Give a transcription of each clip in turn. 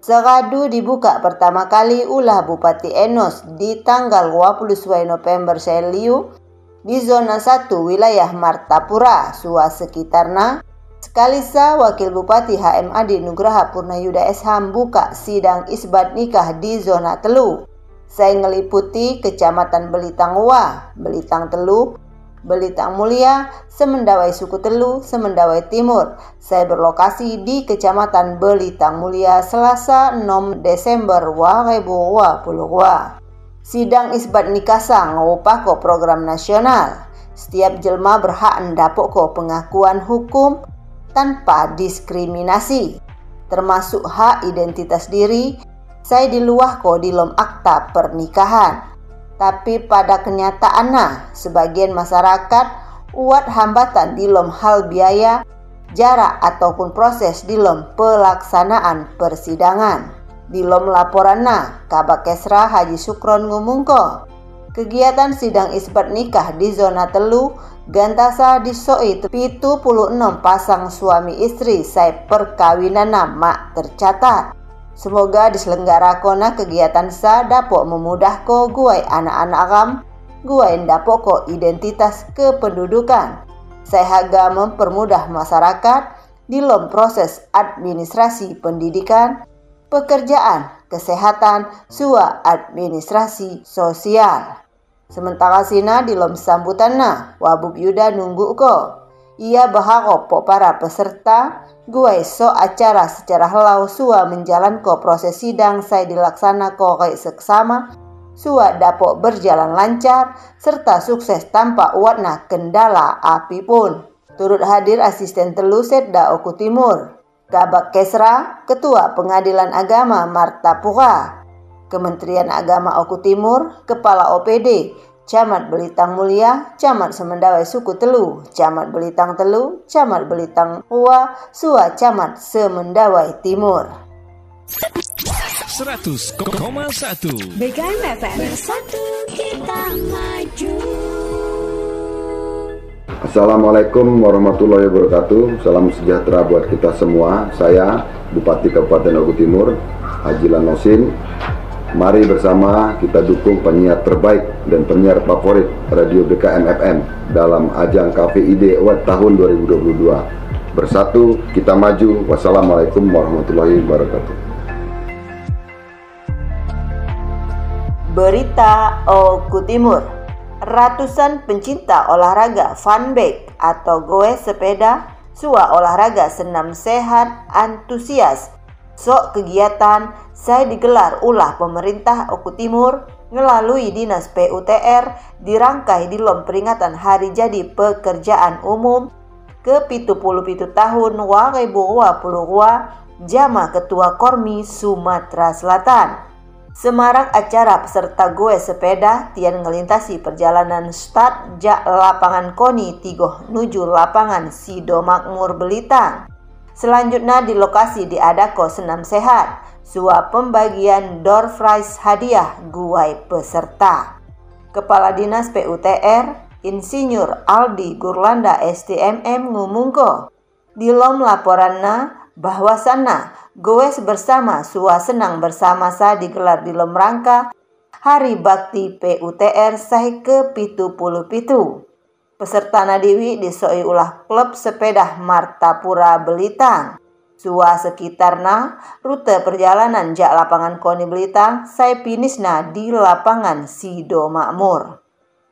Seradu dibuka pertama kali ulah Bupati Enos di tanggal 20 November Seliu di zona 1 wilayah Martapura, Sua sekitarna. Sekalisa Wakil Bupati HMAD Nugraha Purnayuda SH buka sidang isbat nikah di zona telu. Saya ngeliputi Kecamatan Belitang Wah, Belitang Telu, Belitang Mulia, Semendawai Suku Telu, Semendawai Timur. Saya berlokasi di Kecamatan Belitang Mulia Selasa 6 Desember 2022. Sidang isbat nikasa ngupako program nasional. Setiap jelma berhak ndapok ko pengakuan hukum tanpa diskriminasi, termasuk hak identitas diri. Saya diluah ko di lom akta pernikahan tapi pada kenyataannya sebagian masyarakat uat hambatan di lom hal biaya, jarak ataupun proses di lom pelaksanaan persidangan. Di lom laporanna, Kabak Kesra Haji Sukron ngumungko, kegiatan sidang isbat nikah di zona telu gantasa pitu puluh enam pasang suami istri saya perkawinan nama tercatat. Semoga diselenggarakan kegiatan sa dapat memudahkan guai anak-anak ram, guai dapat ko identitas kependudukan. Saya haga mempermudah masyarakat di dalam proses administrasi pendidikan, pekerjaan, kesehatan, sua administrasi sosial. Sementara sina di lom sambutan na, wabuk yuda nunggu ko. Ia berharap para peserta Gue so acara secara helau sua menjalankan proses sidang saya dilaksana ko seksama sua dapok berjalan lancar serta sukses tanpa warna kendala api pun. Turut hadir asisten teluset da Oku Timur, Kabak Kesra, Ketua Pengadilan Agama Marta Pura, Kementerian Agama Oku Timur, Kepala OPD, Camat Belitang Mulia, Camat Semendawai Suku Telu, Camat Belitang Telu, Camat Belitang Ua, Sua Camat Semendawai Timur. 100,1 BKM FM Bersatu kita maju. Assalamualaikum warahmatullahi wabarakatuh. Salam sejahtera buat kita semua. Saya Bupati Kabupaten Ogu Timur Haji Lanosin Mari bersama kita dukung penyiar terbaik dan penyiar favorit Radio BKM FM dalam ajang KPID Award tahun 2022. Bersatu kita maju. Wassalamualaikum warahmatullahi wabarakatuh. Berita Oku Timur Ratusan pencinta olahraga funbike atau goes sepeda, sua olahraga senam sehat, antusias Sok kegiatan saya digelar ulah pemerintah Oku Timur melalui Dinas PUTR dirangkai di lom peringatan Hari Jadi Pekerjaan Umum ke pitu puluh pitu tahun 2022 Jama Ketua Kormi Sumatera Selatan. Semarak acara peserta gue sepeda tian ngelintasi perjalanan start jak lapangan Koni Tigoh nuju lapangan Sido Makmur Belitang. Selanjutnya di lokasi diadako senam sehat, suap pembagian door prize hadiah guai peserta. Kepala Dinas PUTR, Insinyur Aldi Gurlanda STMM ngumungko. Di lom bahwa sana goes bersama sua senang bersama sa digelar di lom rangka Hari Bakti PUTR Sahi ke pitu puluh pitu. Peserta Nadiwi disoi ulah klub sepeda Martapura Belitang. Sua sekitarna rute perjalanan jak lapangan Koni Belitang saya finisna di lapangan Sido Makmur.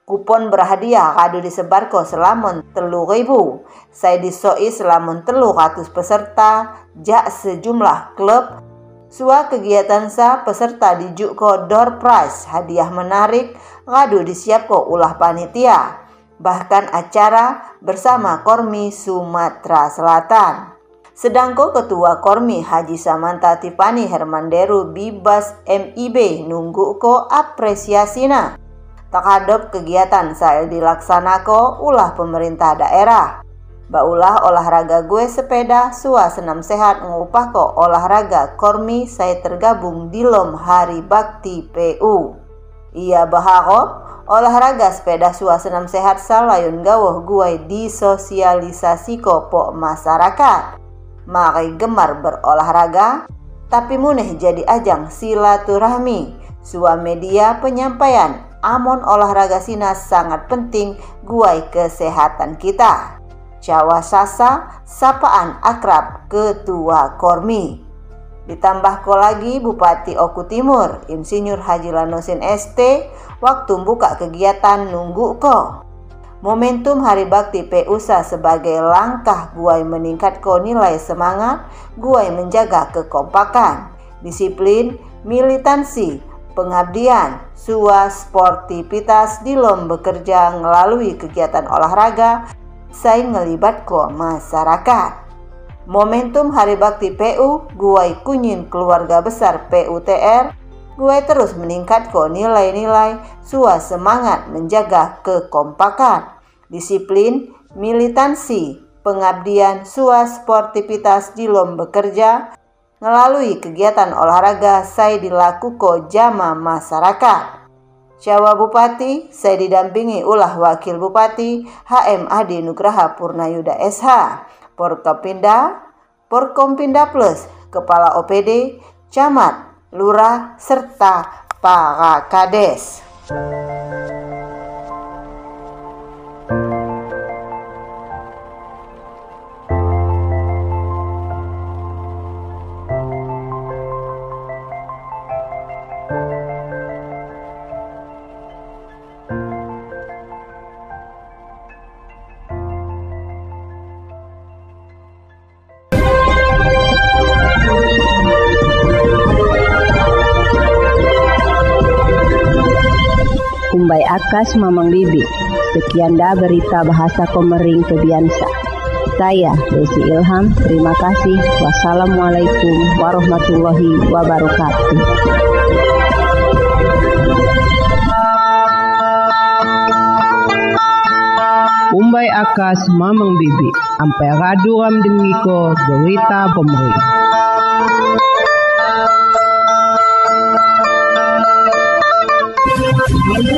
Kupon berhadiah kado disebarko selamun telu ribu. Saya disoi selamun telu ratus peserta jak sejumlah klub Sua kegiatan sa peserta dijuk ko door prize hadiah menarik kado disiapko ulah panitia bahkan acara bersama Kormi Sumatera Selatan. Sedangko Ketua Kormi Haji Samanta Tipani Hermanderu Bibas MIB nunggu ko apresiasina. Takadop kegiatan saya dilaksanako ulah pemerintah daerah. Baulah olahraga gue sepeda sua senam sehat ngupah ko olahraga Kormi saya tergabung di lom Hari Bakti PU. Ia baharop olahraga sepeda suasenam sehat salayun gawah guai disosialisasi kopo masyarakat. Mari gemar berolahraga, tapi muneh jadi ajang silaturahmi. Sua media penyampaian amon olahraga sinas sangat penting guai kesehatan kita. Jawa Sasa, sapaan akrab Ketua Kormi. Ditambah ko lagi Bupati Oku Timur, Insinyur Haji Lanosin ST, waktu buka kegiatan nunggu ko. Momentum Hari Bakti PUSA sebagai langkah guai meningkat ko nilai semangat, guai menjaga kekompakan, disiplin, militansi, pengabdian, sua sportivitas di lom bekerja melalui kegiatan olahraga, saya ngelibat ko masyarakat. Momentum Hari Bakti PU, Guai Kunyin Keluarga Besar PUTR, Guai terus meningkat ke nilai-nilai sua semangat menjaga kekompakan, disiplin, militansi, pengabdian, sua sportivitas di lom bekerja, melalui kegiatan olahraga saya dilakukan jama masyarakat. Jawa Bupati, saya didampingi ulah Wakil Bupati HM Adi Nugraha Purnayuda SH. Porkopinda, Porkompinda Plus, Kepala OPD, Camat, Lurah, serta para Kades. Kumbai Akas Mamang Bibi. Sekian dah berita bahasa Komering Kebiansa. Saya Desi Ilham, terima kasih. Wassalamualaikum warahmatullahi wabarakatuh. Umbai akas mamang bibi, ampai radu ram dengiko berita pemerintah.